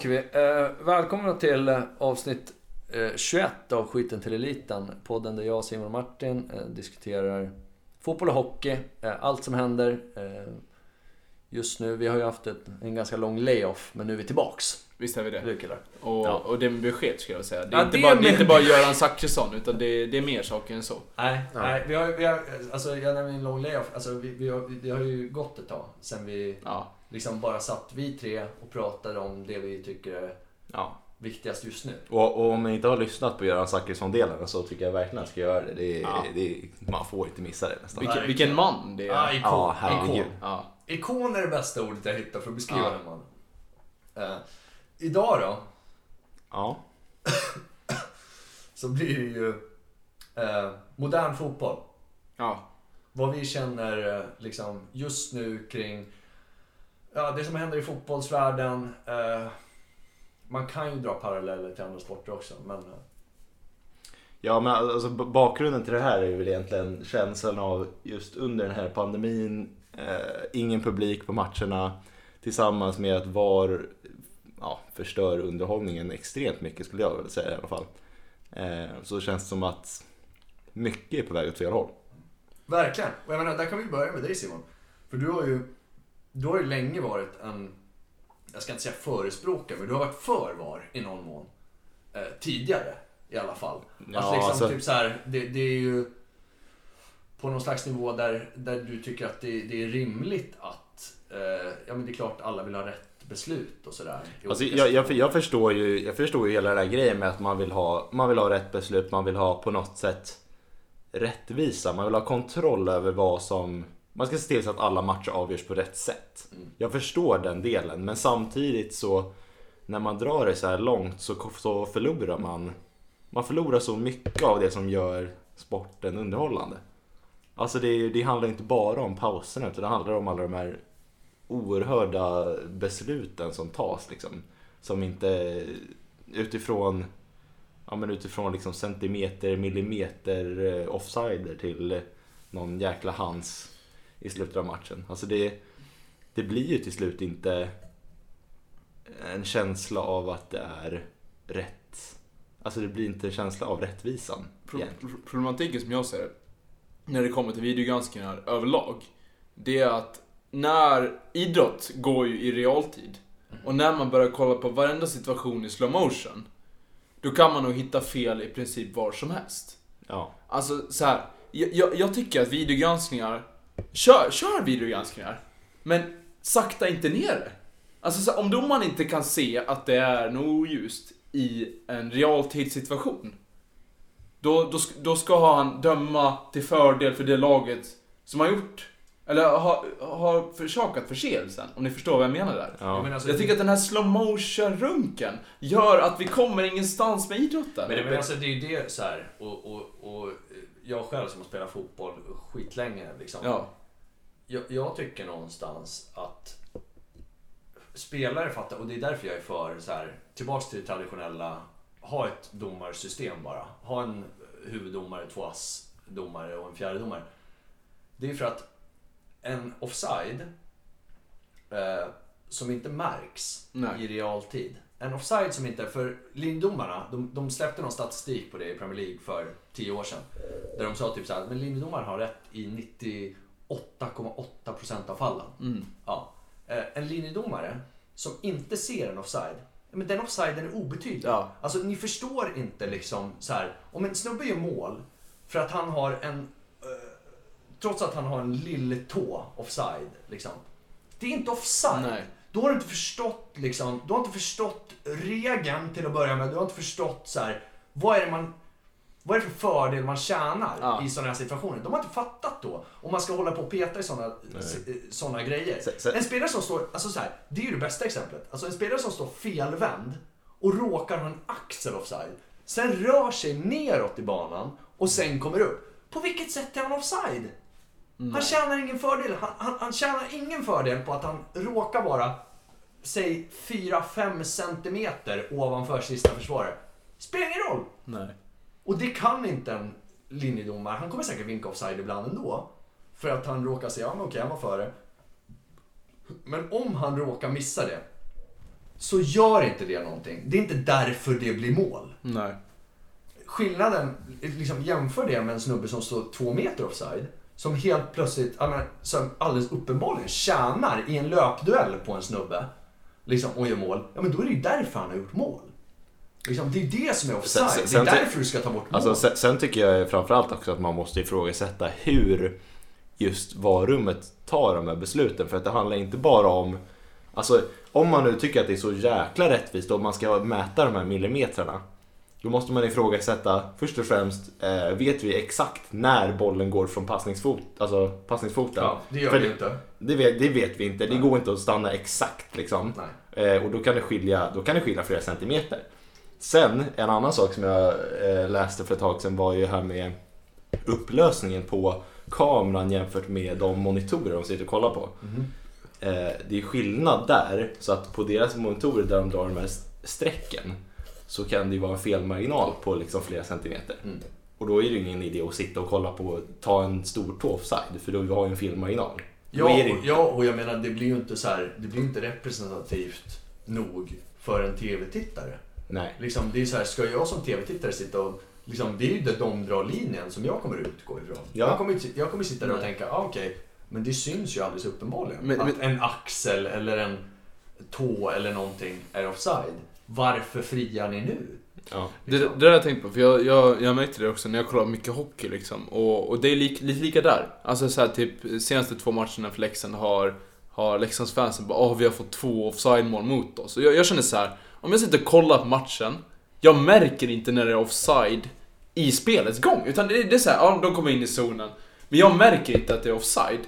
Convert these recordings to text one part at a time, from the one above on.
åker vi. Eh, välkomna till eh, avsnitt eh, 21 av Skiten till Eliten. Podden där jag, Simon och Martin eh, diskuterar fotboll och hockey. Eh, allt som händer eh, just nu. Vi har ju haft ett, en ganska lång layoff, men nu är vi tillbaks. Visst är vi det. Och, Ja. och det är med besked skulle jag säga. Det är, Ja, inte, det bara, med det är inte bara Göran Zachrisson, utan det är, det är mer saker än så. Nej, Ja. nej vi, har, vi har, alltså jag nämnde en lång layoff. Alltså vi, vi har, det har ju gått ett tag sen vi Ja. Liksom bara satt vi tre och pratade om det vi tycker är Ja. viktigast just nu. Och, och om man inte har lyssnat på Göran Zachrisson-delen så tycker jag verkligen att ska göra det. det, är, Ja. det är, man får inte missa det nästan. Vilken, vilken man det är. Ah, ikon. Ja, herregud. ikon. Ja. Ikon är det bästa ordet jag hittar för att beskriva Ja. den mannen. Eh, idag då, Ja. så blir det ju eh, modern fotboll. ja. Vad vi känner eh, liksom just nu kring ja, det som händer i fotbollsvärlden. Eh, man kan ju dra paralleller till andra sporter också, men eh, Ja, men alltså bakgrunden till det här är väl egentligen känslan av just under den här pandemin, eh, ingen publik på matcherna tillsammans med att VAR ja, förstör underhållningen extremt mycket skulle jag vilja säga i alla fall. Eh, så känns det som att mycket är på väg åt fel håll. verkligen. Och jag menar, där kan vi börja med dig Simon. För du har ju, du har ju länge varit en, jag ska inte säga förespråkare, men du har varit för VAR i någon mån. Eh, tidigare i alla fall. Ja, att liksom alltså- typ så här, det, det är ju på någon slags nivå där, där du tycker att det, det är rimligt att, eh, ja men det är klart alla vill ha rätt beslut och sådär. Alltså, jag, jag, jag, förstår ju, jag förstår ju hela den här grejen med att man vill, ha, man vill ha rätt beslut, man vill ha på något sätt rättvisa, man vill ha kontroll över vad som... Man ska se till så att alla matcher avgörs på rätt sätt. Mm. Jag förstår den delen, men samtidigt så när man drar det så här långt så, så förlorar man man förlorar så mycket av det som gör sporten underhållande. Alltså det, det handlar inte bara om pauserna utan det handlar om alla de här oerhörda besluten som tas liksom. Som inte utifrån ja, men utifrån liksom centimeter, millimeter eh, offsider till någon jäkla hands i slutet av matchen. Alltså det, det blir ju till slut inte en känsla av att det är rätt. Alltså det blir inte en känsla av rättvisan. Pro- problematiken som jag ser det, när det kommer till videogranskningar överlag, det är att när idrott går ju i realtid och när man börjar kolla på varenda situation i slow motion, då kan man nog hitta fel i princip var som helst. Ja. Alltså så här, jag, jag, jag tycker att videogranskningar, kör, kör videogranskningar, men sakta inte ner det. Alltså så, om domaren inte kan se att det är något oljust i en realtidssituation, då, då, då ska han döma till fördel för det laget som har gjort, eller har, har försakat förseelsen, om ni förstår vad jag menar där. Ja, Ja. men alltså, Jag tycker att den här slow motion runken gör att vi kommer ingenstans med idrotten. Men, det, men alltså det är ju det så här, och, och, och jag själv som har spelat fotboll skitlänge liksom. Ja. Jag, jag tycker någonstans att spelare fattar, och det är därför jag är för så här, tillbaks till det traditionella, ha ett domarsystem bara. Ha en huvuddomare, två ass-domare och en fjärdedomare. Det är för att en offside eh, som inte märks Nej. i realtid. En offside som inte, för linjedomarna, de, de släppte någon statistik på det i Premier League för 10 år sedan. Där de sa typ så här, men linjedomaren har rätt i 98,8% av fallen. Mm. Ja. Eh, En linjedomare som inte ser en offside, men den offsiden är obetydlig. Ja. Alltså ni förstår inte liksom så här. om en snubbe gör mål för att han har en, eh, trots att han har en lilletå offside liksom. Det är inte offside. Nej. Då har du inte förstått liksom, du har inte förstått regeln till att börja med. Du har inte förstått så här, vad är det man, vad är det för fördel man tjänar Ja. i sådana här situationer? De har inte fattat då. Om man ska hålla på och peta i sådana såna grejer. Så- så- En spelare som står, alltså så här, det är ju det bästa exemplet. Alltså en spelare som står felvänd och råkar ha en axel offside. Sen rör sig neråt i banan och sen kommer upp. På vilket sätt är han offside? Han tjänar ingen fördel. Han, han, han tjänar ingen fördel på att han råkar vara, säg 4-5 centimeter ovanför sista försvarare. Spelar ingen roll. Nej. Och det kan inte en linjedomare. Han kommer säkert vinka offside ibland ändå. För att han råkar säga, ja men okej, han var före. Men om han råkar missa det, så gör inte det någonting. Det är inte därför det blir mål. Nej. Skillnaden, liksom jämför det med en snubbe som står två meter offside. Som helt plötsligt, som alldeles uppenbarligen tjänar i en löpduell på en snubbe. Liksom, och gör mål. Ja men då är det ju därför han har gjort mål. Liksom, det är det som är offside. Sen- sen- det är därför du ska ta bort mål. Alltså, sen, sen tycker jag framförallt också att man måste ifrågasätta hur just varummet tar de här besluten. För att det handlar inte bara om... Alltså, om man nu tycker att det är så jäkla rättvist och man ska mäta de här millimetrarna. Då måste man ifrågasätta, först och främst, eh, vet vi exakt när bollen går från passningsfot, alltså passningsfoten? ja, det gör För vi inte. Det vet, det vet vi inte, det Nej. går inte att stanna exakt liksom. Eh, och då kan, det skilja, då kan det skilja flera centimeter. Sen, en annan sak som jag eh, läste för ett tag sedan var ju här med upplösningen på kameran jämfört med de monitorer de sitter och kollar på. Eh, det är skillnad där, så att på deras monitorer där de drar de här strecken så kan det ju vara en felmarginal på liksom flera centimeter. Mm. Och då är det ju ingen idé att sitta och kolla på, ta en stor tå offside, för då har vi en felmarginal. Ja, det ja, och jag menar det blir ju inte så här, det blir inte representativt nog för en TV-tittare. Nej. Liksom, det är så här, ska jag som TV-tittare sitta och Liksom, det är ju där de drar linjen som jag kommer utgå ifrån. Ja. Jag, kommer, ju- jag kommer sitta där och tänka, ah, okej, men det syns ju alldeles uppenbarligen. Men- att men- en axel eller en tå eller någonting är offside. Varför friar ni nu? Ja. Det, det där har jag tänkt på, för jag, jag, jag märkte det också när jag kollar mycket hockey liksom. Och, och det är lite lika där. Alltså så här, typ senaste två matcherna för Leksand har, har Leksandsfansen bara åh vi har fått två offside-mål mot oss. Och jag, jag känner så här, om jag sitter och kollar på matchen, jag märker inte när det är offside i spelets gång. Utan det, det är så här, ja de kommer in i zonen. Men jag märker inte att det är offside.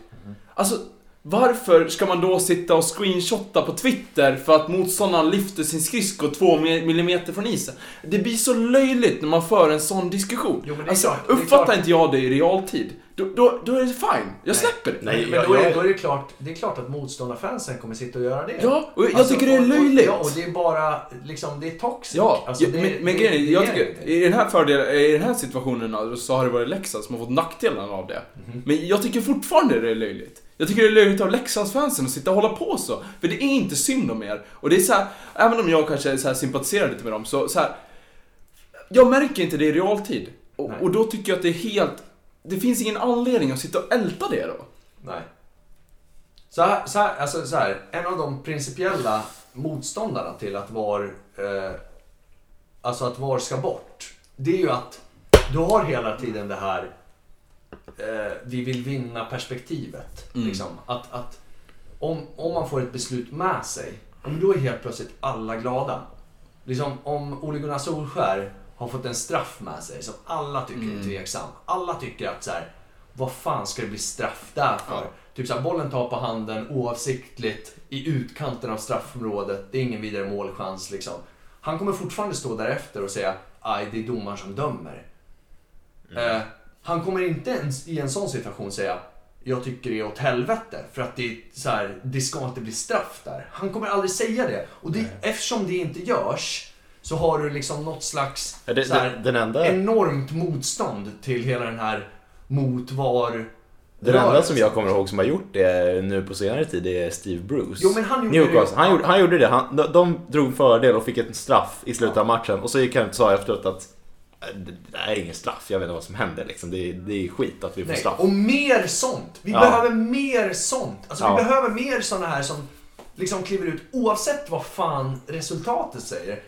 Alltså, varför ska man då sitta och screenshotta på Twitter för att motståndaren lyfter sin skridsko två mi- millimeter från isen? Det blir så löjligt när man för en sån diskussion. Jo, alltså, klart, uppfattar inte jag det i realtid, då, då, då är det fine. Jag släpper det. Nej, men jag- då är, jag- då är det klart, det är klart att motståndarfansen kommer sitta och göra det. Ja, och jag Alltså, tycker det är och- och- löjligt. Ja, och det är bara, liksom, det är toxic. Ja, Alltså, det- men, grejen är, jag tycker, i den här fördelen, i den här situationen så har det varit Leksand som har fått nackdelen av det. Mhm. Men jag tycker fortfarande det är löjligt. Jag tycker det är löjligt av Leksandsfansen att sitta och hålla på så. För det är inte synd om er. Och det är så här, även om jag kanske så här sympatiserar lite med dem, så, så här. Jag märker inte det i realtid. Och, och då tycker jag att det är helt... Det finns ingen anledning att sitta och älta det då. Nej. Så här, så här, alltså så här, en av de principiella motståndarna till att VAR, eh, alltså att VAR ska bort, det är ju att du har hela tiden det här eh, vi vill vinna perspektivet. Mm. Liksom. Att, att om, om man får ett beslut med sig, om då är helt plötsligt alla glada. Liksom, om Ole Gunnar Solskär har fått en straff med sig som alla tycker är Mm. tveksam. Alla tycker att så här, vad fan ska det bli straff där för? Ja. Typ så här, bollen tar på handen oavsiktligt i utkanten av straffområdet. Det är ingen vidare målchans liksom. Han kommer fortfarande stå därefter och säga aj, det är domaren som dömer. Eh, han kommer inte ens i en sån situation säga jag tycker det är åt helvete för att det, är så här, det ska inte bli straff där. Han kommer aldrig säga det. Och det, eftersom det inte görs så har du liksom något slags Ja, det, så här, det, den enda, enormt motstånd till hela den här mot var den enda som jag kommer ihåg som har gjort det nu på senare tid är Steve Bruce. Jo, men han gjorde Newcastle. det. Han, gjorde, han gjorde det. Han, de, de drog fördel och fick en straff i slutet av matchen. Och så gick han och sa efteråt att "Äh, det det här är ingen straff, jag vet inte vad som händer. Liksom. Det, är, det är skit att vi får Nej, straff. och mer sånt. Vi Ja. behöver mer sånt. Alltså Ja. vi behöver mer såna här som liksom kliver ut oavsett vad fan resultatet säger.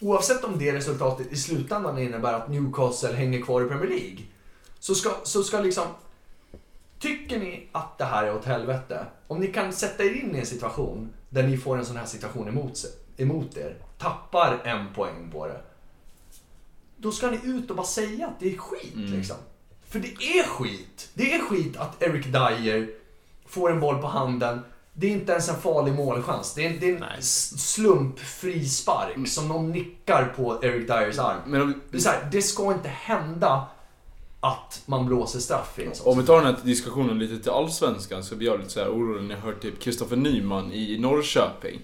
Oavsett om det resultatet i slutändan innebär att Newcastle hänger kvar i Premier League. Så ska, så ska liksom... Tycker ni att det här är åt helvete? Om ni kan sätta er in i en situation där ni får en sån här situation emot, sig, emot er, tappar en poäng på det. Då ska ni ut och bara säga att det är skit Mm. liksom. För det är skit. Det är skit att Eric Dyer får en boll på handen. Det är inte ens en farlig målchans. Det är, det är en Nej. slumpfri spark som någon nickar på Eric Dyers arm. Men om, Det, är så här, det ska inte hända att man blåser straff i en sån Om vi tar den här diskussionen lite till allsvenskan så blir jag lite så här orolig när jag hör typ Kristoffer Nyman i Norrköping.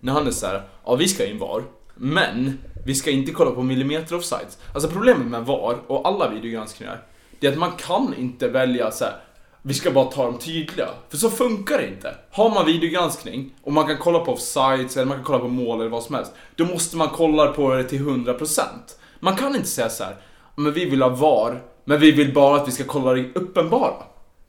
När han är så här, ja vi ska in VAR, men vi ska inte kolla på millimeter offsides. Alltså problemet med VAR och alla videogranskningar, det är att man kan inte välja så här vi ska bara ta dem tydliga. För så funkar det inte. Har man videogranskning och man kan kolla på offsides eller man kan kolla på mål eller vad som helst. Då måste man kolla på det till 100%. Man kan inte säga så här, men vi vill ha VAR, men vi vill bara att vi ska kolla det uppenbara.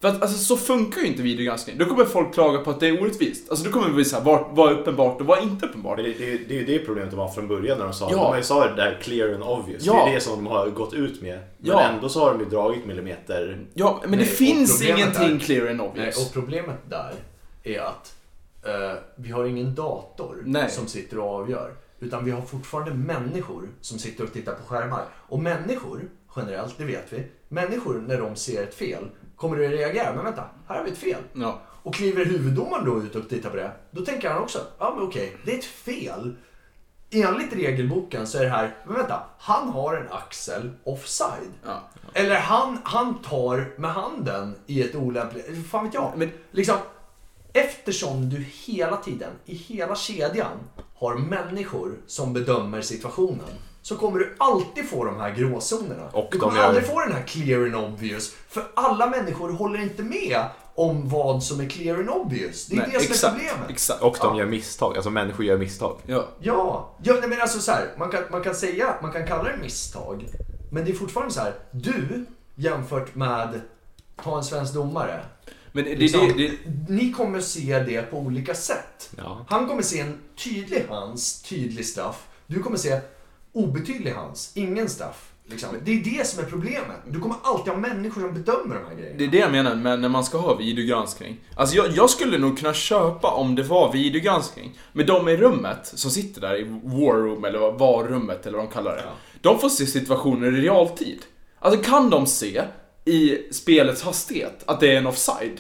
För att alltså, så funkar ju inte videogranskning. Då kommer folk klaga på att det är orättvist. Alltså då kommer vi säga vad, är uppenbart och vad är inte uppenbart. Det, det, det är ju det problemet de var från början när de sa Ja. De sa det där clear and obvious. Ja. Det är det som de har gått ut med. Men Ja. ändå så har de ju dragit millimeter. Ja, men Nej, det finns ingenting är- clear and Nej, obvious. och problemet där är att eh, vi har ingen dator Nej. som sitter och avgör. Utan vi har fortfarande människor som sitter och tittar på skärmar. Och människor, generellt, det vet vi. Människor, när de ser ett fel, kommer att reagera. Men vänta, här har vi ett fel. Ja. Och kliver huvuddomaren då ut och tittar på det, då tänker han också, ja men okej, det är ett fel. Enligt regelboken så är det här, men vänta, han har en axel offside. Ja. Eller han, han tar med handen i ett olämpligt, fan vet jag. Men- Liksom, eftersom du hela tiden, i hela kedjan, har människor som bedömer situationen. Så kommer du alltid få de här gråzonerna. Och du kommer gör- aldrig få den här clear and obvious. För alla människor håller inte med om vad som är clear and obvious. Det är Nej, det som exakt, är problemet. Exakt. Och de Ja. gör misstag. Alltså människor gör misstag. Ja. Ja, ja nej, men alltså så här, man kan, man kan säga, man kan kalla det misstag. Men det är fortfarande så här, du jämfört med, ta en svensk domare. Men det, Liksom, det, det, Ni kommer se det på olika sätt. Ja. Han kommer se en tydlig hands, tydlig straff. Du kommer se obetydlig hands, ingen straff. Liksom. Det är det som är problemet. Du kommer alltid ha människor som bedömer de här grejerna. det är det jag menar med när man ska ha videogranskning. Alltså jag, jag skulle nog kunna köpa om det var videogranskning. Men de i rummet som sitter där i war room eller VAR-rummet eller vad de kallar det. De får se situationer i realtid. Alltså kan de se i spelets hastighet att det är en offside.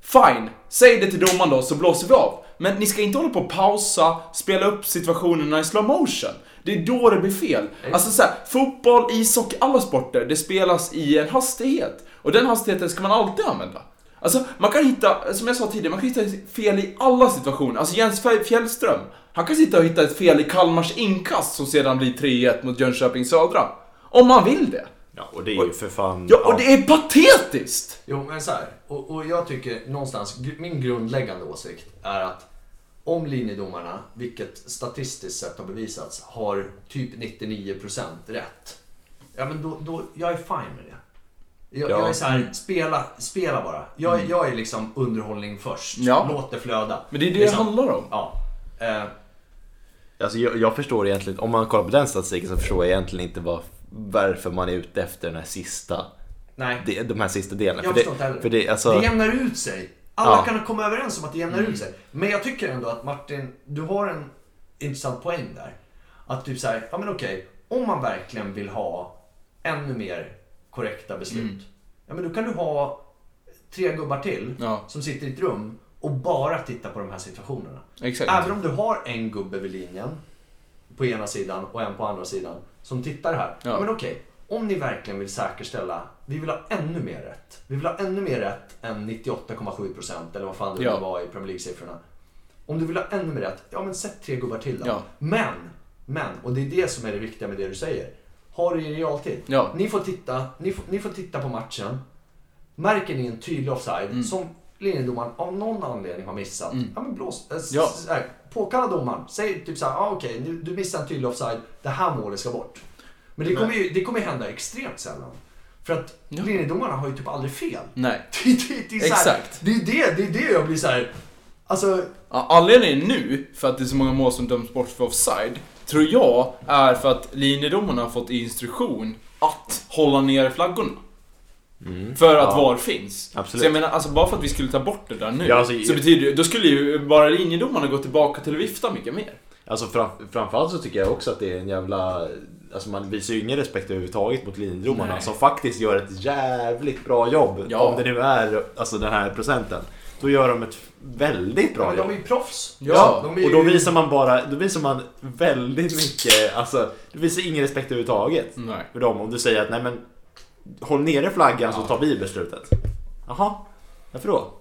Fine, säg det till domaren då så blåser vi av. Men ni ska inte hålla på och pausa, spela upp situationerna i slow motion. Det är då det blir fel. Alltså så här, fotboll, ishockey, alla sporter, det spelas i en hastighet. Och den hastigheten ska man alltid använda. Alltså, man kan hitta, som jag sa tidigare, man kan hitta fel i alla situationer. Alltså Jens Fjäll- Fjällström, han kan sitta och hitta ett fel i Kalmars inkast som sedan blir 3-1 mot Jönköping Södra. Om man vill det. Ja, och det är ju för fan... Ja, och det är patetiskt! Jo, men så här. Och, och jag tycker någonstans, min grundläggande åsikt är att om linjedomarna, vilket statistiskt sett har bevisats, har typ 99% rätt. Ja men då, då, jag är fine med det. Jag, Ja. jag är så här, spela, spela bara. Jag, jag är liksom underhållning först. Ja. Låt det flöda. Men det är det Liksom. det handlar om. Ja. Eh, Alltså jag, jag förstår egentligen, om man kollar på den statistiken så förstår jag egentligen inte vad, varför man är ute efter den här sista, nej. de, de här sista delarna. Jag för det, för det, alltså, Det jämnar ut sig. Alla Ja. kan komma överens om att det jämnar ut sig. Men jag tycker ändå att Martin, du har en intressant poäng där. Att typ såhär, ja men okej, om man verkligen vill ha ännu mer korrekta beslut. Ja men då kan du ha tre gubbar till Ja. som sitter i ett rum och bara tittar på de här situationerna. Exakt. Även om du har en gubbe vid linjen på ena sidan och en på andra sidan som tittar här. Ja. Men okej, om ni verkligen vill säkerställa, vi vill ha ännu mer rätt. Vi vill ha ännu mer rätt än 98,7% eller vad fan det Ja. var i Premier League-siffrorna. Om du vill ha ännu mer rätt, ja men sätt tre gubbar till då. Ja. Men, men, och det är det som är det viktiga med det du säger. Ha det i realtid. Ja. Ni, får titta, ni, får, ni får titta på matchen. Märker ni en tydlig offside Mm. som linjedomaren av någon anledning har missat. Ja men blås. Äh, Ja. här, påkalla domaren. Säg typ såhär, ah, okej du, du missade en tydlig offside. Det här målet ska bort. Men det kommer ju, det kommer hända extremt sällan. För att Ja. linjedomarna har ju typ aldrig fel. Nej. Det, det, det är så här, Exakt. Det är det, det är det jag blir så här. Alltså, Ja, Anledningen nu, för att det är så många mål som döms bort för offside, tror jag är för att linjedomarna har fått instruktion att hålla ner flaggorna. För att Ja. VAR finns. Absolut. Så jag menar, alltså bara för att vi skulle ta bort det där nu, Ja, alltså, så betyder det, då skulle ju bara linjedomarna gå tillbaka till att vifta mycket mer. Alltså fram, framförallt så tycker jag också att det är en jävla... Alltså man visar ju ingen respekt överhuvudtaget mot linjedomarna Nej. som faktiskt gör ett jävligt bra jobb. Ja. Om det nu är alltså den här procenten. Då gör de ett väldigt ja, bra men de är jobb. ju proffs. Ja, de är Och då ju- visar man bara, då visar man väldigt mycket, alltså det visar ingen respekt överhuvudtaget Nej. för dem. Om du säger att nej men håll nere flaggan så tar vi beslutet. Jaha, varför då?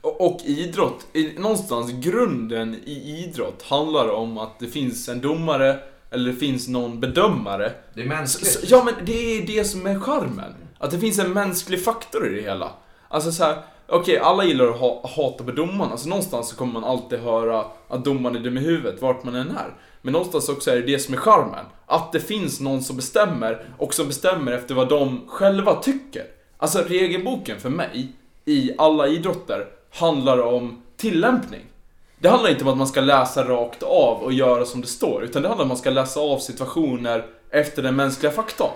Och, idrott, i, någonstans grunden i idrott handlar om att det finns en domare, eller det finns någon bedömare. Det är mänskligt. så, ja men det är det som är charmen. Att det finns en mänsklig faktor i det hela. Alltså så här, okej alla gillar att ha, hata på domarna, så någonstans så kommer man alltid höra att domaren är dum i huvudet, vart man än är. Men någonstans också är det det som är charmen. Att det finns någon som bestämmer, och som bestämmer efter vad de själva tycker. Alltså regelboken för mig, i alla idrotter, handlar om tillämpning. Det handlar inte om att man ska läsa rakt av och göra som det står, utan det handlar om att man ska läsa av situationer efter den mänskliga faktorn.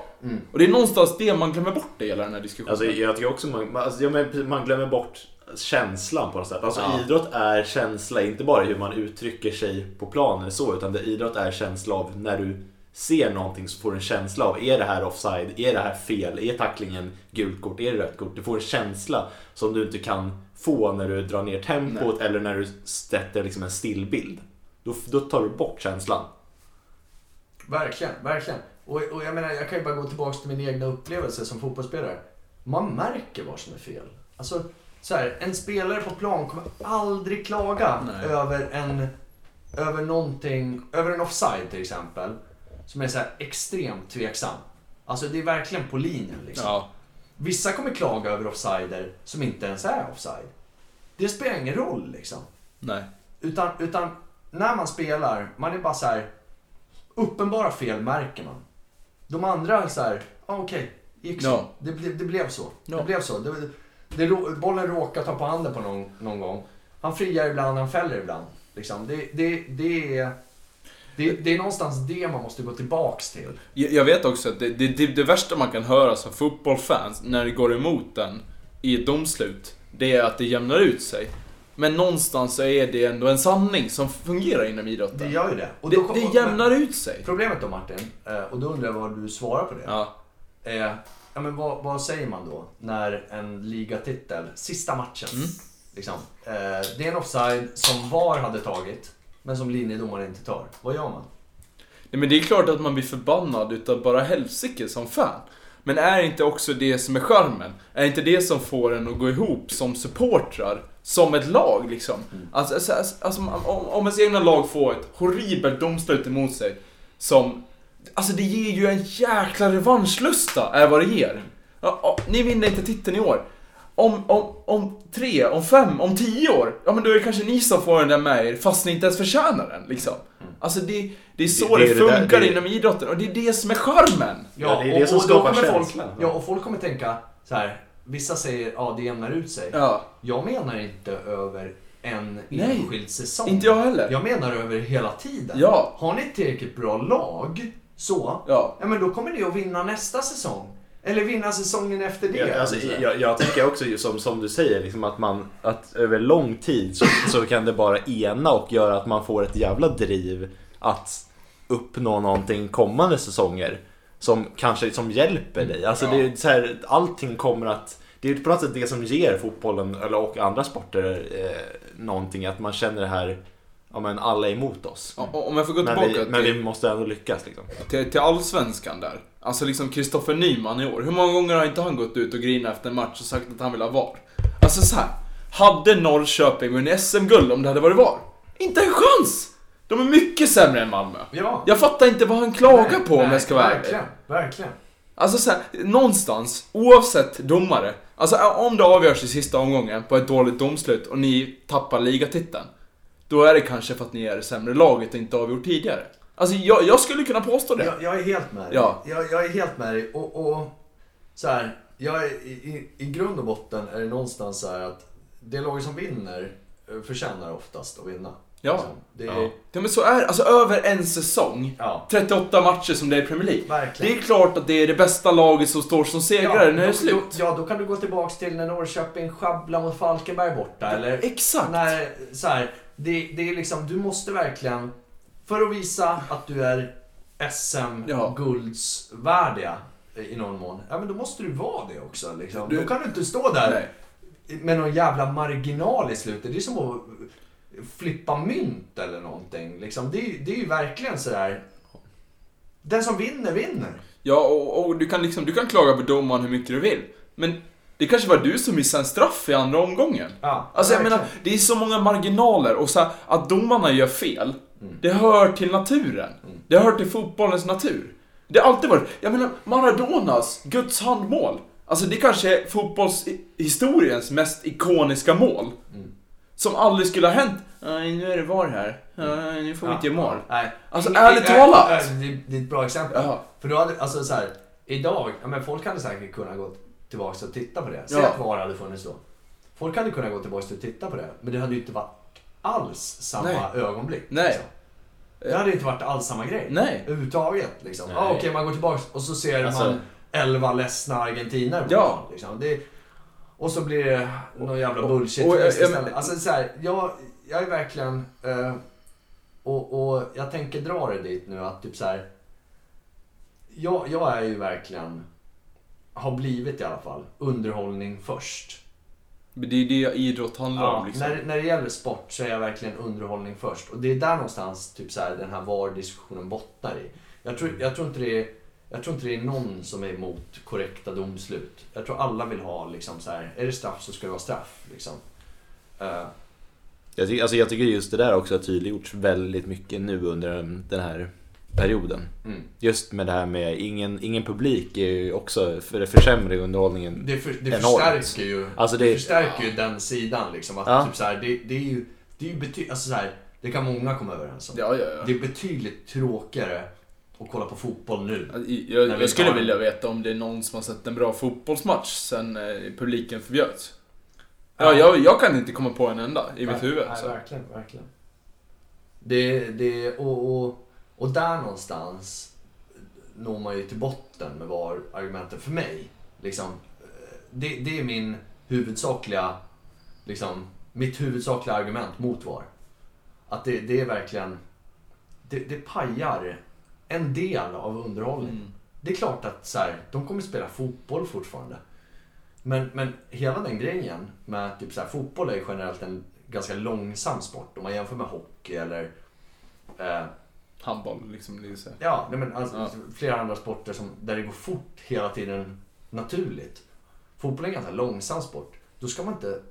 Och det är någonstans det man glömmer bort i hela den här diskussionen. Alltså, jag tycker också man, alltså, man glömmer bort känslan på något sätt. Alltså, Ja. Idrott är känsla, inte bara hur man uttrycker sig på planen så, utan det, idrott är känsla av när du ser någonting så får du en känsla av, är det här offside? Är det här fel? Är tacklingen gult kort? Är det rött kort? Du får en känsla som du inte kan få när du drar ner tempot eller när du sätter liksom en stillbild. Då, då tar du bort känslan. Verkligen, verkligen. Och, och jag menar, jag kan ju bara gå tillbaka till min egna upplevelse som fotbollsspelare. Man märker vad som är fel. Alltså, så här, en spelare på plan kommer aldrig klaga Nej. över en, över någonting, över en offside till exempel. Som är så här extremt tveksam. Alltså det är verkligen på linjen liksom. Ja. Vissa kommer klaga över offsider som inte ens är offside. Det spelar ingen roll liksom. Nej. Utan, utan när man spelar, man är bara så här. Uppenbara fel märker man. De andra är så här, ah, okej, gick så. Ja. Det, ble, det blev så. Ja. Det blev så. Det, det, bollen råkar ta på handen på någon, någon gång. Han friar ibland, han fäller ibland. Liksom. Det, det, det, är, det, det är någonstans det man måste gå tillbaks till. Jag jag vet också att det, det, det, det värsta man kan höra som fotbollfans när det går emot den i ett domslut, det är att det jämnar ut sig. Men någonstans så är det ändå en sanning som fungerar inom idrotten. Det gör ju det. Och det, då- det och- jämnar ut sig. Problemet då Martin, eh, och då undrar jag vad du svarar på det. Ja. Eh, ja, men vad, vad säger man då när en ligatitel, sista matchen, Mm. liksom, eh, det är en offside som VAR hade tagit, men som linjedomaren inte tar. Vad gör man? Nej, men det är klart att man blir förbannad utav bara helsike som fan. Men är inte också det som är charmen? Är inte det som får en att gå ihop som supportrar? Som ett lag liksom. Alltså, alltså, alltså, alltså om, om ens egna lag får ett horribelt domslut emot sig. Som, alltså det ger ju en jäkla revanschlusta, är vad det ger. Ja, ni vinner inte titeln i år. Om, om, om tre, om fem, om tio år, ja men då är det kanske ni som får den där med er fast ni inte ens förtjänar den liksom. Alltså det, det är så Det- det, det där- funkar det- inom idrotten och det är det som är charmen. Ja, det är det som då skapar kommer folk, känslan. Ja, och folk kommer tänka så här. Vissa säger ja det jämnar ut sig. Ja, Jag menar inte över en Nej, enskild säsong. inte jag heller. Jag menar över hela tiden. Ja. Har ni ett tillräckligt bra lag, så, Ja. ja men då kommer ni att vinna nästa säsong. Eller vinna säsongen efter det. Ja, alltså, jag, jag tänker också som, som du säger, liksom att, man, att över lång tid så, så kan det bara ena och göra att man får ett jävla driv att uppnå någonting kommande säsonger. Som kanske som hjälper dig. Alltså det är så här, allting kommer att... Det är på något sätt det som ger fotbollen eller, och andra sporter eh, någonting. Att man känner det här, ja men alla är emot oss. O- Om jag får gå Men tillbaka vi, men till, vi måste ändå lyckas liksom. till, till allsvenskan där. Alltså liksom Kristoffer Nyman i år. Hur många gånger har inte han gått ut och grinat efter en match och sagt att han vill ha VAR? Alltså så här. Hade Norrköping vunnit SM-guld om det hade varit VAR? Inte en chans! De är mycket sämre än Malmö. Ja. Jag fattar inte vad han klagar Nej, på om nej, jag ska vara. Verkligen, verkligen. Alltså så här, någonstans, oavsett domare. Alltså om det avgörs i sista omgången på ett dåligt domslut och ni tappar ligatiteln. Då är det kanske för att ni är det sämre laget och inte avgjort tidigare. Alltså jag, jag skulle kunna påstå det. Jag, jag är helt med dig. Ja. Jag, jag är helt med dig. Och, och så här, jag är, i, i, grund och botten är det någonstans så här att det laget som vinner eh, förtjänar oftast att vinna. Ja. Liksom. Det är, Ja. Ja men så är det. Alltså över en säsong. ja. 38 matcher som det är i Premier League. Verkligen. Det är klart att det är det bästa laget som står som segrare när det är slut. Då, ja, då kan du gå tillbaks till när Norrköping sjabblar mot Falkenberg borta. Eller Exakt. när, så här, det, det är liksom, du måste verkligen, för att visa att du är. SM-guldsvärdiga i någon mån, ja men då måste du vara det också. Liksom. Du- då kan du inte stå där Nej. med någon jävla marginal i slutet. Det är som att flippa mynt eller någonting. Liksom. Det, är, det är ju verkligen sådär, den som vinner, vinner. Ja, och, och du, kan liksom, du kan klaga på domaren hur mycket du vill. Men det kanske var du som missade en straff i andra omgången. Ja, Alltså jag menar, det är så många marginaler och så här, att domarna gör fel, Mm. det hör till naturen. Det hör till fotbollens natur. Det har alltid varit, jag menar Maradonas Guds handmål. Alltså det kanske är fotbollshistoriens mest ikoniska mål. Mm. Som aldrig skulle ha hänt. Nej, nu är det VAR här. Ja, nu får vi inte göra mål. Nej. Alltså, Ingen- ärligt nej, talat. nej, Det, det är ett bra exempel. Ja. För då hade, alltså så här, idag, ja, men folk hade säkert kunnat gå tillbaka och titta på det. Säg Ja. att VAR hade funnits då. Folk hade kunnat gå tillbaka och titta på det. Men det hade ju inte varit alls samma Nej. ögonblick. Nej. Liksom. Det hade inte varit alls samma grej. Nej. Överhuvudtaget. Liksom. Nej. Ah, Okej, man går tillbaka och så ser Alltså- man 11 ledsna argentinare på Ja. plan, liksom. det, Och så blir det någon jävla bullshit och- och- jag- istället. Alltså så här, jag, jag är verkligen... Eh, och, och jag tänker dra det dit nu att typ så här. Jag, jag är ju verkligen, har blivit i alla fall, underhållning först. Men det är det idrott handlar om liksom. när, när det gäller sport så är jag verkligen underhållning först. Och det är där någonstans typ så här, den här VAR-diskussionen bottnar i. Jag tror, jag, tror inte det är, jag tror inte det är någon som är emot korrekta domslut. Jag tror alla vill ha liksom så här, är det straff så ska det vara straff. Liksom. Eh, Jag, ty- alltså jag tycker just det där också har tydliggjorts väldigt mycket nu under den här perioden. mm. Just med det här med ingen, ingen publik är ju också, för det försämrar ju underhållningen. Det, för, det Enormt. förstärker ju, Alltså det, det- förstärker ju den sidan. Liksom, att Ja. typ så här, det, det är ju, det är ju bety- alltså så här, det kan många komma överens om. Ja, ja, ja. Det är betydligt tråkigare att kolla på fotboll nu. Jag, vi jag skulle tar- vilja veta om det är någon som har sett en bra fotbollsmatch sen eh, publiken förbjöds. Ja, jag, jag kan inte komma på en enda i mitt huvud. Nej, så. verkligen, verkligen. Det, det, och, och, och där någonstans når man ju till botten med var argumenten för mig. Liksom, eh, det, det är min huvudsakliga, liksom, mitt huvudsakliga argument mot VAR. Att det, det är verkligen, det, det pajar en del av underhållning. Mm. Det är klart att så här, de kommer spela fotboll fortfarande. Men, men hela den grejen med typ så här, fotboll är ju generellt en ganska långsam sport. Om man jämför med hockey eller eh, Handboll, liksom. Det är ja, nej, men alltså, Ja. flera andra sporter som, där det går fort hela tiden naturligt. Fotboll är en ganska långsam sport. Då ska man inte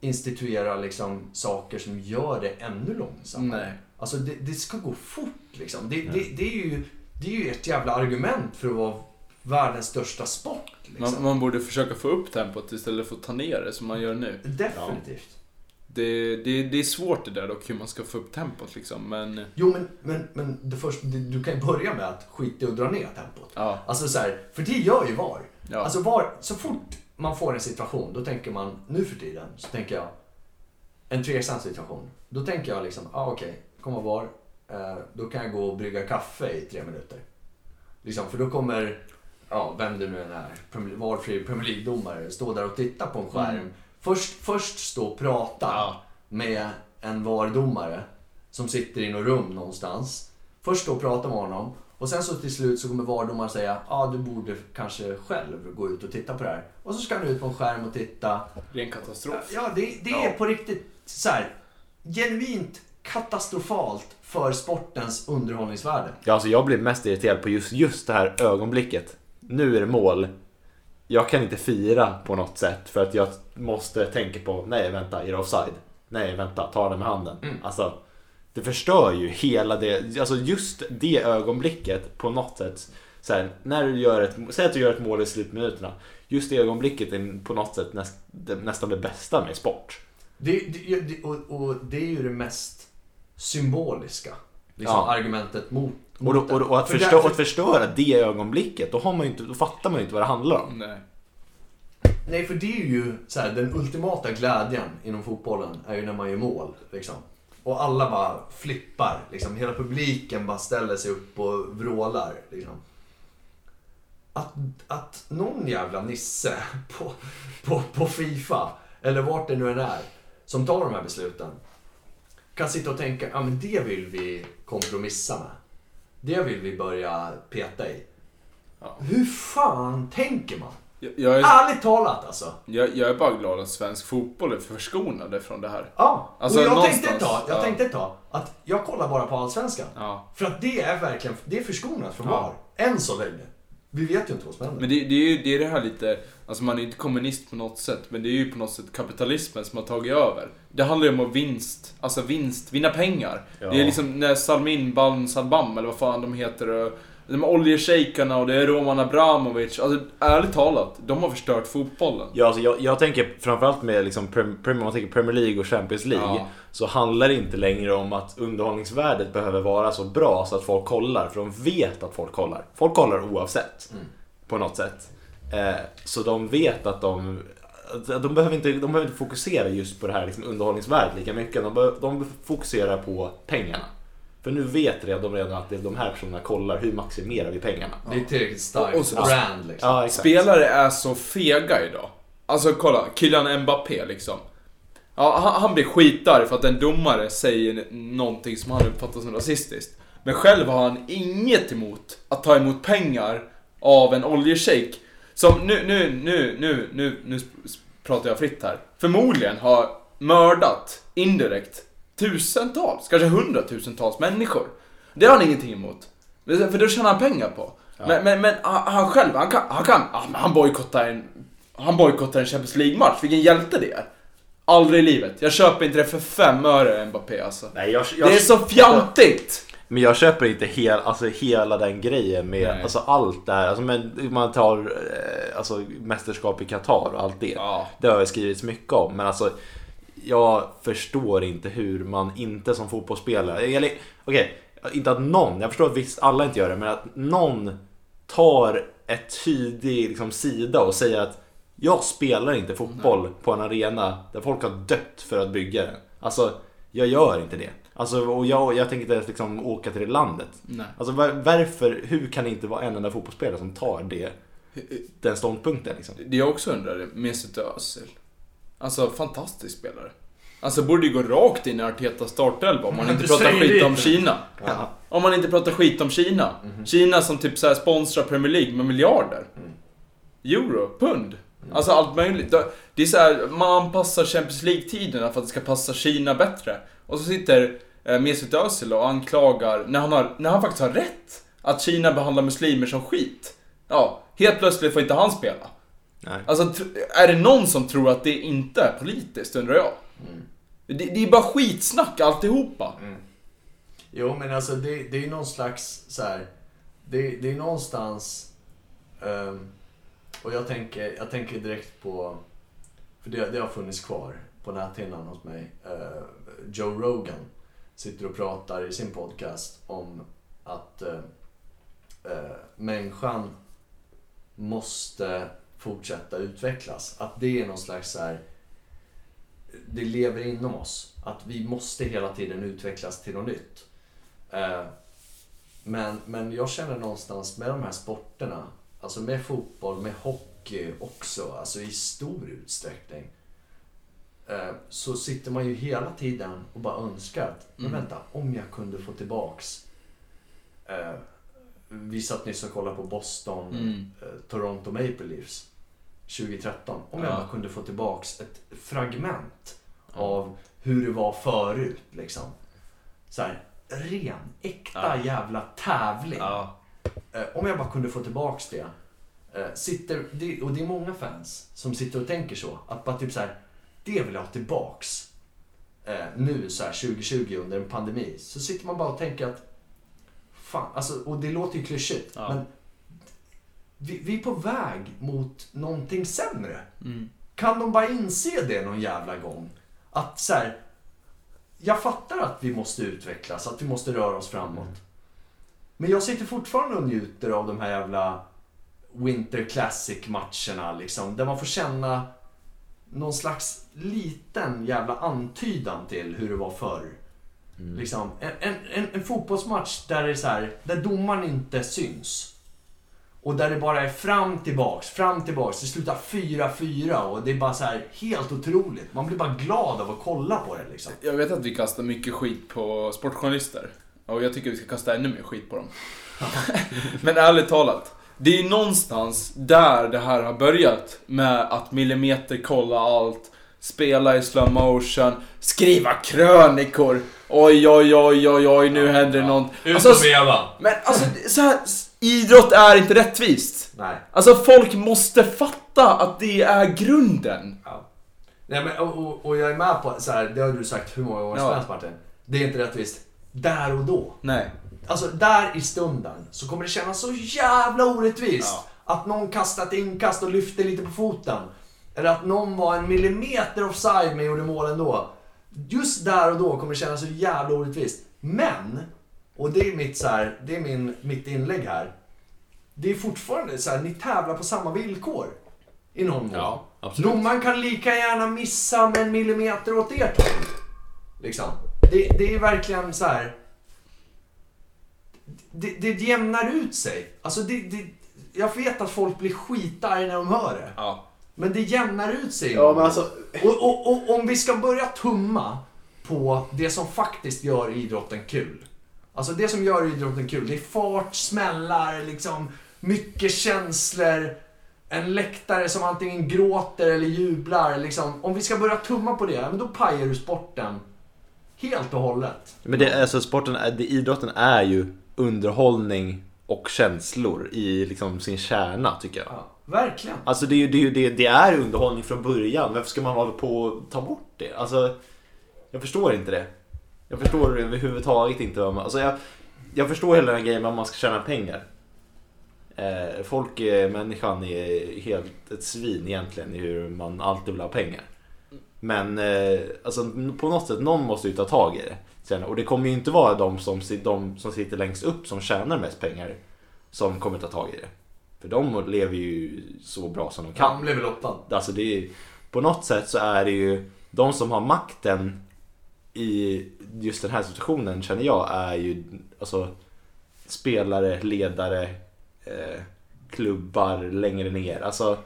instituera liksom, saker som gör det ännu långsammare. Nej. Alltså det, det ska gå fort liksom. Det, det, det, är ju, det är ju ett jävla argument för att vara världens största sport. Liksom. Man, man borde försöka få upp tempot istället för att ta ner det som man gör nu. Definitivt. Det, det, det är svårt det där dock hur man ska få upp tempot liksom. Men Jo, men, men, men det först, det, du kan ju börja med att skita i att dra ner tempot. ja. Alltså så här, för det gör ju VAR. Ja. Alltså VAR, så fort man får en situation, då tänker man, nu för tiden, så tänker jag, en tveksam situation. Då tänker jag liksom, ah, okej, kommer VAR, eh, då kan jag gå och brygga kaffe i tre minuter. Liksom, för då kommer, ja, vem det nu än är, valfri Premier League-domare, stå där och titta på en skärm. Mm. Först, först stå och prata Ja. med en VAR-domare som sitter i något rum någonstans. Först stå och prata med honom och sen så till slut så kommer VAR-domaren säga ja ah, du borde kanske själv gå ut och titta på det här. Och så ska han ut på en skärm och titta. Ren katastrof. Ja, det, det är på riktigt så här genuint katastrofalt för sportens underhållningsvärde. Ja, alltså jag blir mest irriterad på just, just det här ögonblicket. Nu är det mål. Jag kan inte fira på något sätt för att jag måste tänka på, nej vänta, är det offside? Nej vänta, ta den med handen. Mm. Alltså, det förstör ju hela det, alltså just det ögonblicket på något sätt. Så här, när du gör ett, säg att du gör ett mål i slutminuterna. Just det ögonblicket är på något sätt näst, nästan det bästa med sport. Det, det, det, och, och det är ju det mest symboliska liksom, Ja. argumentet mot, Och, det. och, och att, För förstö, därför- att förstöra det ögonblicket, då, har man ju inte, då fattar man ju inte vad det handlar om. Nej. Nej, för det är ju så här, den ultimata glädjen inom fotbollen är ju när man gör mål. Liksom. Och alla bara flippar. Liksom. Hela publiken bara ställer sig upp och vrålar. Liksom. Att, att någon jävla nisse på, på, på Fifa, eller vart det nu än är, som tar de här besluten, kan sitta och tänka, ja men det vill vi kompromissa med. Det vill vi börja peta i. Ja. Hur fan tänker man? Jag, jag, är, Ärligt talat alltså. jag, jag är bara glad att svensk fotboll är förskonade från det här. Ja, Alltså, och jag någonstans, tänkte, tag, jag ja. tänkte ett tag att jag kollar bara på Allsvenskan. Ja. För att det är verkligen, det är förskonat från Ja. VAR. Än så länge. Vi vet ju inte vad som händer. Men det, det är ju det, är det här lite, alltså man är inte kommunist på något sätt, men det är ju på något sätt kapitalismen som har tagit över. Det handlar ju om att vinst, alltså vinst, vinna pengar. Ja. Det är liksom när Salmin Balm Salbam, eller vad fan de heter, och De oljeshejkarna och det är Roman Abramovic. Alltså ärligt talat, de har förstört fotbollen. Ja, alltså jag, jag tänker framförallt med liksom Prem, Prem, om man tänker Premier League och Champions League Ja. så handlar det inte längre om att underhållningsvärdet behöver vara så bra så att folk kollar, för de vet att folk kollar. Folk kollar oavsett, Mm. på något sätt. Eh, så de vet att de de behöver, inte, de behöver inte fokusera just på det här liksom underhållningsvärdet lika mycket. De, be, de fokuserar på pengarna. För nu vet de redan att det- de här personerna kollar hur maximerar vi pengarna. Det är tillräckligt starkt Och- och så- brand liksom. Ja, exakt. Spelare är så fega idag. Alltså kolla, Kylian Mbappé liksom. Ja, han, han blir skitarg för att en domare säger någonting som han uppfattar som rasistiskt. Men själv har han inget emot att ta emot pengar av en oljeshejk. Som nu, nu, nu, nu, nu, nu pratar jag fritt här. Förmodligen har mördat indirekt tusentals, kanske hundratusentals människor. Det har han ingenting emot. För det tjänar han pengar på. Men, men, men han själv, han kan, han kan, ja, han bojkottar en, han bojkottar en Champions League-match. Vilken hjälte det är. Aldrig i livet. Jag köper inte det för fem öre Mbappé alltså. Nej, jag, jag, Det är så fjantigt! Men jag köper inte hel, alltså, hela den grejen med Nej. alltså, allt det här. Alltså, men man tar eh, alltså, mästerskap i Qatar och allt det. Ja. Det har jag skrivits mycket om. Men alltså, jag förstår inte hur man inte som fotbollsspelare, eller okej, inte att någon, jag förstår att visst alla inte gör det, men att någon tar ett tydlig liksom, sida och säger att jag spelar inte fotboll på en arena där folk har dött för att bygga den. Alltså, jag gör inte det. Alltså, och jag, jag tänker inte ens liksom åka till det landet. Nej. Alltså var, varför, hur kan det inte vara en enda fotbollsspelare som tar det, den ståndpunkten liksom? Det jag också undrar Mesut Özil. Alltså fantastisk spelare. Alltså borde ju gå rakt in i Artetas startelva om man inte pratar skit om. Kina. Ja. Om man inte pratar skit om Kina. Kina som typ så här sponsrar Premier League med miljarder. Euro, pund. Alltså allt möjligt. Det- Det är så här, man anpassar Champions League-tiderna för att det ska passa Kina bättre. Och så sitter eh, Mesut Özil och anklagar, när han, har, när han faktiskt har rätt, att Kina behandlar muslimer som skit. Ja, helt plötsligt får inte han spela. Nej. Alltså, är det någon som tror att det inte är politiskt, undrar jag. Det, det är bara skitsnack alltihopa. Jo, men alltså det, det är någon slags så här. Det, det är någonstans... ehm, och jag tänker, jag tänker direkt på... För det, det har funnits kvar på näthinnan hos mig. Eh, Joe Rogan sitter och pratar i sin podcast om att uh, människan måste fortsätta utvecklas. Att det är någon slags så här, det lever inom oss. Att vi måste hela tiden utvecklas till något nytt. Eh, Men, men jag känner någonstans med de här sporterna, alltså med fotboll, med hockey också, alltså i stor utsträckning. eh, Så sitter man ju hela tiden och bara önskar att, men Mm. vänta, om jag kunde få tillbaks eh, Vi satt nyss och kollade på Boston, Mm. Toronto Maple Leafs 2013. Om jag Ja. bara kunde få tillbaks ett fragment av hur det var förut. Liksom. Så här, ren, äkta Ja. jävla tävling. Ja. Eh, om jag bara kunde få tillbaks det. Eh, sitter. Och det är många fans som sitter och tänker så. Att bara typ så här, det vill jag ha tillbaks. Eh, nu så här 2020 under en pandemi. Så sitter man bara och tänker att Fan, alltså, och det låter ju klyschigt. Ja. Men vi, vi är på väg mot någonting sämre. Mm. Kan de bara inse det någon jävla gång? Att så här, jag fattar att vi måste utvecklas, att vi måste röra oss framåt. Men jag sitter fortfarande och njuter av de här jävla Winter Classic-matcherna liksom. Där man får känna någon slags liten jävla antydan till hur det var förr. Liksom, en, en, en, en fotbollsmatch där det är så här, där domaren inte syns. Och där det bara är fram tillbaks, fram tillbaks. Det slutar 4-4 och det är bara så här helt otroligt. Man blir bara glad av att kolla på det liksom. Jag vet att vi kastar mycket skit på sportjournalister. Och jag tycker vi ska kasta ännu mer skit på dem. Men ärligt talat. Det är någonstans där det här har börjat. Med att millimeterkolla allt. Spela i slow motion. Skriva krönikor. Oj, oj, oj, oj, oj, nu händer det något. Alltså, veva! men alltså, så här, idrott är inte rättvist. Nej. Alltså folk måste fatta att det är grunden. Ja. Nej men, och, och, och jag är med på, så här, det har du sagt hur många gånger som Ja. helst Martin. Det är inte rättvist där och då. Nej. alltså där i stunden så kommer det kännas så jävla orättvist. Ja. Att någon kastar ett inkast och lyfter lite på foten. Eller att någon var en millimeter offside men gjorde mål ändå. Just där och då kommer det kännas så jävla orättvist. Men, och det är mitt, så här, det är min, mitt inlägg här. Det är fortfarande så här, ni tävlar på samma villkor. I någon mån. Ja, absolut. Domaren kan lika gärna missa med en millimeter åt ert håll. Liksom. Det, det är verkligen så här. Det, det jämnar ut sig. Alltså det, det, jag vet att folk blir skitarga när de hör det. Ja. Men det jämnar ut sig. Ja, men alltså... och, och, och om vi ska börja tumma på det som faktiskt gör idrotten kul. Alltså det som gör idrotten kul, det är fart, smällar, liksom mycket känslor. En läktare som antingen gråter eller jublar. Liksom. Om vi ska börja tumma på det, då pajar du sporten helt och hållet. Men det, alltså sporten, det, idrotten är ju underhållning och känslor i liksom sin kärna tycker jag. Ja, verkligen. Alltså det, är det, är det är underhållning från början. Varför ska man hålla på och ta bort det? Alltså, jag förstår inte det. Jag förstår överhuvudtaget inte vad man... Alltså jag, jag förstår hela den grejen med att man ska tjäna pengar. Eh, folk, är, människan är helt ett svin egentligen i hur man alltid vill ha pengar. Men eh, alltså, på något sätt, någon måste ju ta tag i det. Sen, och det kommer ju inte vara de som, de som sitter längst upp som tjänar mest pengar som kommer ta tag i det. För de lever ju så bra som de kan. Blev väl lottad. Alltså det är, på något sätt så är det ju de som har makten i just den här situationen känner jag är ju alltså spelare, ledare, eh, klubbar längre ner. Alltså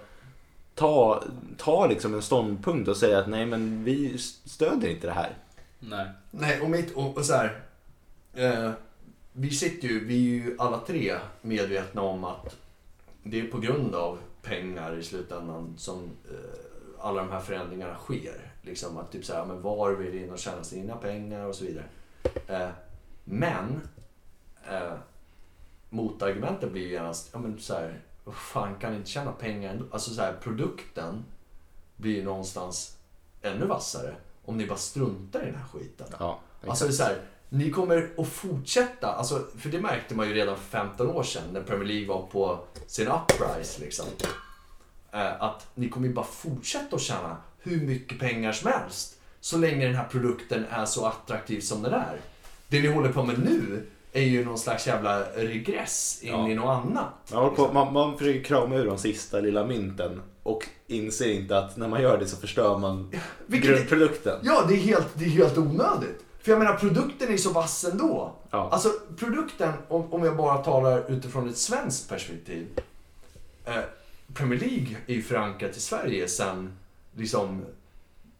ta, ta liksom en ståndpunkt och säga att nej men vi stödjer inte det här. Nej. Nej, och mitt, och, och så här. Eh, vi sitter ju, vi är ju alla tre medvetna om att det är på grund av pengar i slutändan som eh, alla de här förändringarna sker. Liksom att typ så här, men var vill in och tjäna sina pengar och så vidare. Eh, men eh, motargumentet blir ju genast, ja men så här, fan kan inte tjäna pengar ändå? Alltså så här, produkten blir ju någonstans ännu vassare om ni bara struntar i den här skiten. Ja, Alltså det är så här, ni kommer att fortsätta, alltså, för det märkte man ju redan för 15 år sedan när Premier League var på sin uprise. Liksom. Eh, att ni kommer ju bara fortsätta att tjäna hur mycket pengar som helst. Så länge den här produkten är så attraktiv som den är. Det ni håller på med nu är ju någon slags jävla regress in Ja. i något annat. Man, håller på, man, man försöker krama ur de sista lilla mynten och inser inte att när man gör det så förstör man Vilket- grundprodukten. Ja, det är helt, det är helt onödigt. För jag menar, produkten är så vass ändå. Ja. Alltså, produkten, om, om jag bara talar utifrån ett svenskt perspektiv. Eh, Premier League är ju förankrat i Sverige sen, liksom,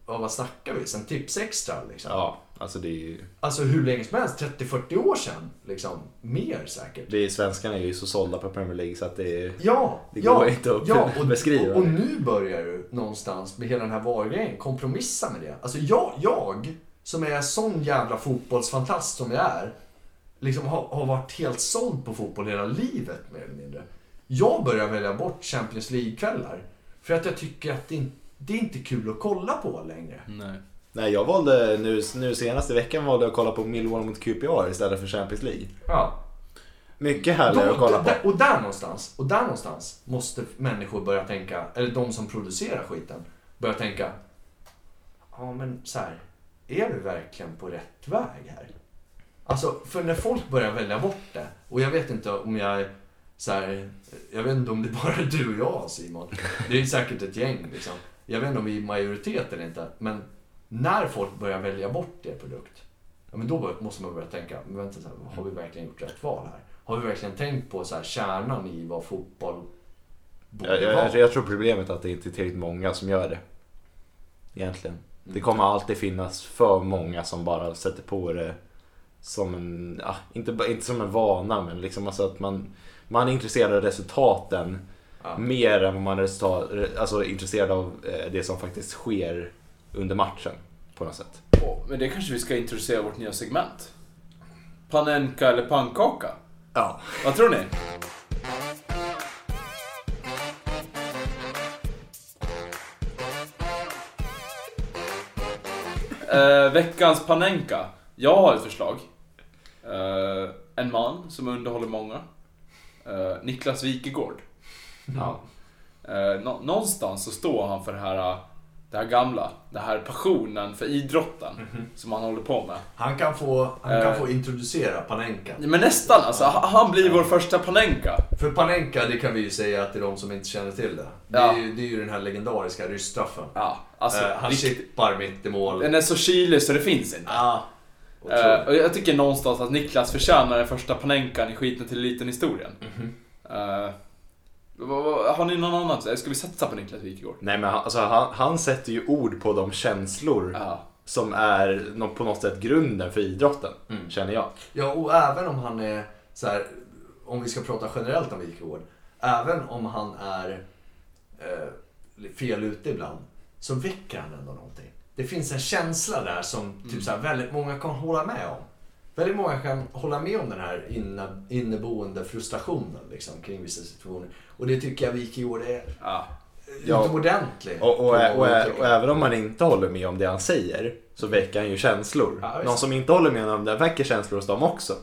ja, vad snackar vi? Sen Tips Extra liksom. Ja, alltså det är ju... Alltså hur länge som helst, 30-40 år sedan. Liksom, mer säkert. Det är, svenskarna är ju så sålda på Premier League så att det är... Ja, Det ja, går inte att ja, och, beskriva. Och, och nu börjar du någonstans med hela den här VAR-grejen kompromissa med det. Alltså jag, jag som är sån jävla fotbollsfantast som jag är, liksom har, har varit helt såld på fotboll hela livet mer eller mindre. Jag börjar välja bort Champions League-kvällar. För att jag tycker att det, in, det är inte kul att kolla på längre. Nej. Nej, jag valde nu, nu senaste veckan valde jag att kolla på Millwall mot QPR istället för Champions League. Ja. Mycket härligare att kolla på. där- och där någonstans, och där någonstans måste människor börja tänka, eller de som producerar skiten, börja tänka. Ja men så här, är vi verkligen på rätt väg här? Alltså, för när folk börjar välja bort det, och jag vet inte om jag så här, jag vet inte om det bara är du och jag Simon. Det är säkert ett gäng liksom. Jag vet inte om vi är majoritet eller inte, men när folk börjar välja bort det produkt, ja, men då måste man börja tänka, men vänta, så här, har vi verkligen gjort rätt val här? Har vi verkligen tänkt på så här, kärnan i vad fotboll borde Jag, jag, vara? jag, jag tror problemet är att det inte är tillräckligt många som gör det. Egentligen. Det kommer alltid finnas för många som bara sätter på det som en, ja, inte, inte som en vana men liksom alltså att man, man är intresserad av resultaten Ja. mer än vad man är alltså intresserad av eh, det som faktiskt sker under matchen på något sätt. Åh, men det kanske vi ska introducera vårt nya segment. Panenka eller pannkaka? Ja. Vad tror ni? Eh, veckans panenka. Jag har ett förslag. Eh, en man som underhåller många. Eh, Niklas Wikegård. Ja. Eh, nå- någonstans så står han för det här, eh, det här gamla, det här passionen för idrotten som han håller på med. Han kan få, han kan Eh. få introducera Panenka. Men nästan alltså, ha- han blir vår första Panenka. För Panenka, det kan vi ju säga till de som inte känner till det. Det Ja. är ju, det är ju den här legendariska rysstraffen. Ja, alltså. Eh, han chippar mitt i mål. den är så kylig så det finns inte. Ja. Eh, Otroligt. och jag tycker någonstans att Niklas förtjänar den första Panenkan i skiten till eliten historien. Mhm. Eh, har ni någon annan? Ska vi satsa på Niklas Wikegård? Nej men han- alltså, han, han sätter ju ord på de känslor Ja. som är nå- på något sätt grunden för idrotten, Mm. känner jag. Ja, och även om han är så här, om vi ska prata generellt om Wikegård. Även om han är eh, fel ute ibland, så väcker han ändå någonting. Det finns en känsla där som typ så här, väldigt många kan hålla med om. Väldigt många kan hålla med om den här inne, inneboende frustrationen liksom, kring vissa situationer. Och det tycker jag Wikegård är Ja. Ja. utomordentlig. Och, och, och, och, även om man inte håller med om det han säger så väcker han ju känslor. Ja. Någon som inte håller med om det väcker känslor hos dem också.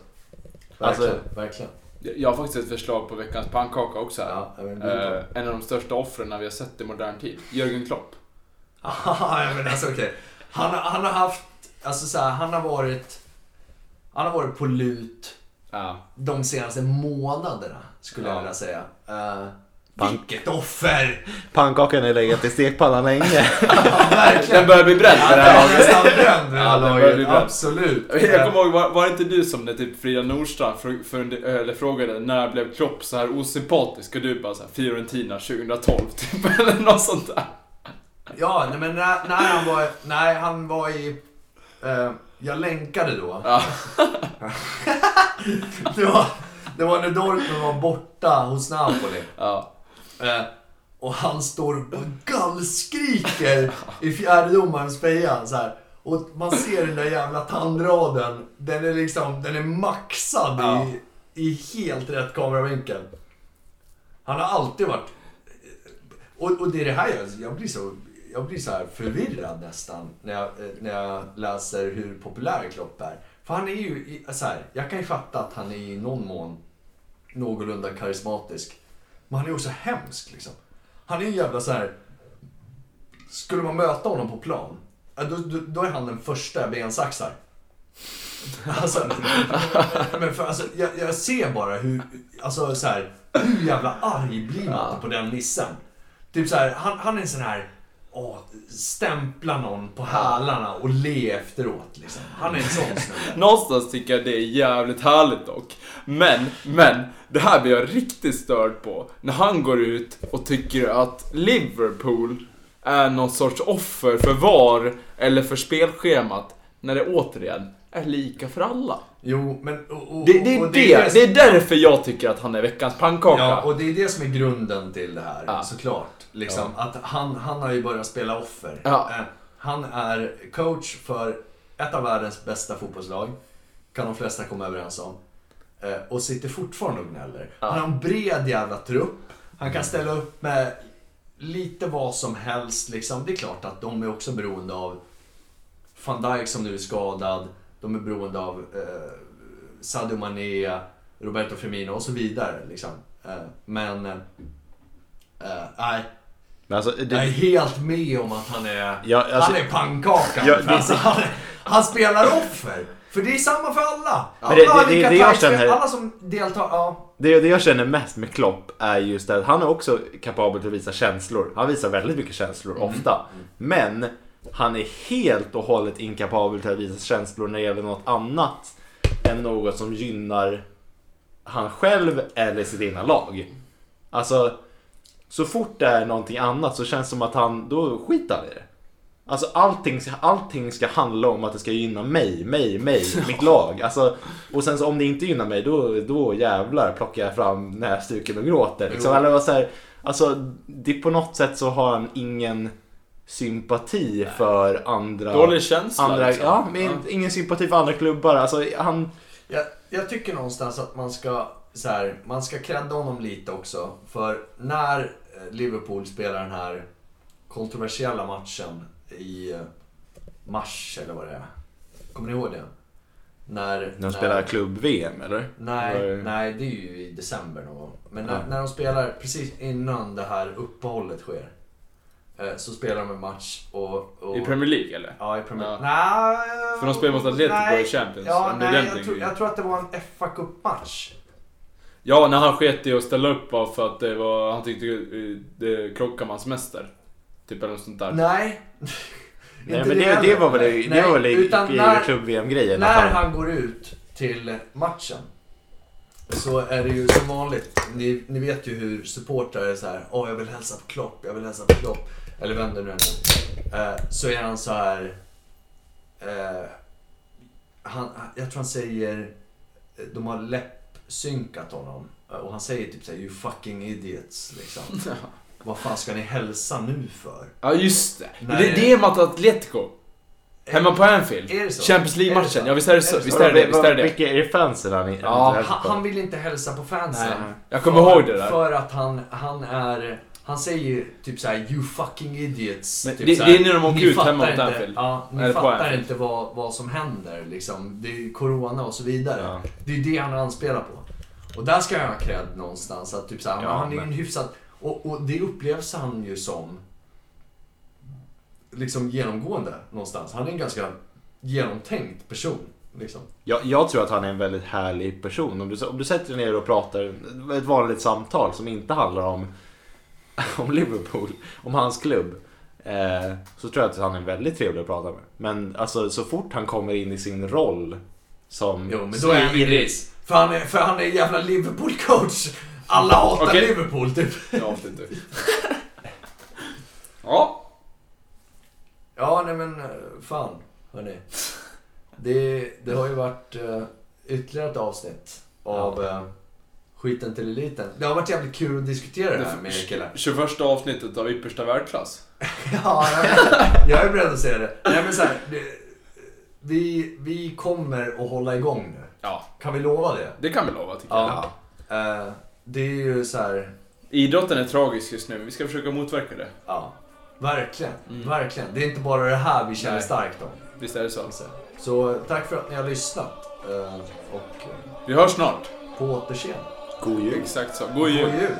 Verkligen, alltså- verkligen. Jag har faktiskt ett förslag på veckans pannkaka också här. Ja. Eh, en av de största offren vi har sett i modern tid. Jörgen Klopp. ja, men alltså okej. Han, har- han har haft, alltså så här, han har varit, han har varit på lut Ja. de senaste månaderna, skulle jag Ja. vilja säga. Uh, Pan- vilket offer! Pannkakan har legat i stekpannan länge. Ja, verkligen. Den börjar bli bränd för det här är laget. bränd Ja, här den börjar bli bränd. Absolut. Jag kommer ihåg, var, var det inte du som det typ Frida Nordstrand för, för, eller frågade när blev Klopp så här osympatisk? Och du bara såhär Fiorentina 2012 typ, eller något sånt där. Ja, nej, men när, när han var, nej, han var i, eh, jag länkade då. Ja. Det var, det var när Dortmund var borta hos Napoli. Ja. Eh, och han står och gallskriker i fjärdedomarens feja så här. Och man ser den där jävla tandraden. Den är liksom, den är maxad Ja. i, i helt rätt kameravinkel. Han har alltid varit... Och, och det är det här jag, jag blir så... Jag blir så här förvirrad nästan när jag, eh, när jag läser hur populär Klopp är. För han är ju, så här, jag kan ju fatta att han är i någon mån någorlunda karismatisk. Men han är också hemsk liksom. Han är ju jävla så här. Skulle man möta honom på plan, då, då, då är han den första jag bensaxar. Alltså, men för, alltså, jag, jag ser bara hur, alltså så här, hur jävla arg blir man på den nissen? Typ så här, han, han är en sån här, åh, stämpla någon på hälarna och le efteråt liksom. Han är en sån snubbe. Någonstans tycker jag det är jävligt härligt dock. Men, men, det här blir jag riktigt störd på. När han går ut och tycker att Liverpool är någon sorts offer för VAR eller för spelschemat. När det återigen är lika för alla. Jo, men... Och, och, Det, det, är och det, det är därför jag tycker att han är veckans pannkaka. Ja, och det är det som är grunden till det här, Ja. såklart. Liksom, Att han, han har ju börjat spela offer. Ja. Eh, Han är coach för ett av världens bästa fotbollslag. Kan de flesta komma överens om. Eh, Och sitter fortfarande och gnäller. Ja. Han har en bred jävla trupp. Han kan ställa upp med lite vad som helst. Liksom. Det är klart att de är också beroende av van Dijk som nu är skadad. De är beroende av eh, Sadio Mané, Roberto Firmino och så vidare. Liksom. Eh, men, eh, eh, nej. Men alltså, Jag är det, helt med om att han är, Ja, alltså- han är pannkakan. Ja, det- alltså, han, han spelar offer. För det är samma för alla. Det- Alla det- det- det jag känner- som deltar, ja. det, det jag känner mest med Klopp är just att han är också kapabel till att visa känslor. Han visar väldigt mycket känslor, ofta. Men han är helt och hållet inkapabel till att visa känslor när det gäller något annat än något som gynnar han själv eller sitt egna lag. Alltså, så fort det är någonting annat så känns det som att han, då skiter han i det. Alltså allting, allting ska handla om att det ska gynna mig, mig, mig, mitt lag. Alltså, och sen så om det inte gynnar mig, då, då jävlar plockar jag fram näsduken och gråter. Liksom. Jo. Eller vad så här, alltså, det på något sätt så har han ingen sympati för andra... Dålig känsla andra liksom. Ja, men ingen sympati för andra klubbar. Alltså, han... Jag, jag tycker någonstans att man ska, så här, man ska credda honom lite också. För när eh, Liverpool spelar den här kontroversiella matchen i eh, mars eller vad det är. Kommer ni ihåg det? När, När de spelar klubb-VM eller? Nej, Eller- nej, det är ju i december någon gång. Men när, Ja. när de spelar precis innan det här uppehållet sker. Eh, Så spelar de en match och... och I Premier League eller? Ja, i Premier Ja. Nej, För de spelar mot Atletico i Champions. Ja, det nej, den jag, tror, jag tror att det var en fa Cup-match. Ja, när han sket i att ställa upp för att det var, han tyckte eh, det krockade med hans semester. Typ eller något sånt där. Nej. Nej men det, det var väl, det Nej, var väl i, klubb-VM-grejen? När att han går ut till matchen så är det ju som vanligt. Ni, ni vet ju hur supportrar är så här. Åh, jag vill hälsa på Klopp, jag vill hälsa på Klopp. Eller vem det nu är. Eh, så är han så här. Eh, han, jag tror han säger. De har läppsynkat honom. Eh, Och han säger typ såhär, you fucking idiots. Liksom. Vad fan ska ni hälsa nu för? Ja, just det. Nej. Det, det är mot Atletico. Hemma på Anfield. Är det så? Champions League-matchen. Ja, visst är det så. Visst så? är det visst är det. Vilka är det fansen han Ja, Han, han vill inte hälsa på fansen. Nej, jag kommer för, ihåg det där. För att han, han är... Han säger typ såhär you fucking idiots. Men typ det- så det är när de åker "Ni ut hemma mot inte- Anfield." Ja, ni fattar inte vad, vad som händer liksom. Det är ju corona och så vidare. Ja. Det är ju det han anspelar på. Och där ska han ha cred någonstans. Att typ såhär, Ja, men han är ju en hyfsad... Och, och det upplevs han ju som liksom genomgående någonstans. Han är en ganska genomtänkt person. Liksom. Jag, jag tror att han är en väldigt härlig person. Om du, om du sätter dig ner och pratar ett vanligt samtal som inte handlar om, om Liverpool, om hans klubb. Eh, så tror jag att han är väldigt trevlig att prata med. Men alltså så fort han kommer in i sin roll som... Jo, men då är han iris. För han är, för han är en jävla Liverpool-coach. Alla hatar Okej. Liverpool, typ. Jag vet inte. Ja. Ja, nej men eh, fan, hörni. Det, det har ju varit uh, ytterligare ett avsnitt av eh, Skiten till eliten. Det har varit jävligt kul att diskutera det här med er killar. 21 avsnittet av yppersta världsklass. Ja, jag, jag är beredd att säga det. Nej men så här, det, vi, vi kommer att hålla igång nu. Ja, Kan vi lova det? det kan vi lova tycker jag. Ja. Eh, det är ju så här, Idrotten är tragisk just nu, men vi ska försöka motverka det. ja. Verkligen, Mm. verkligen. Det är inte bara det här vi känner Nej. starkt om. Visst är det så? Så tack för att ni har lyssnat. eh, Och Vi hörs snart. på återseende. God jul. Exakt så. God jul. God jul.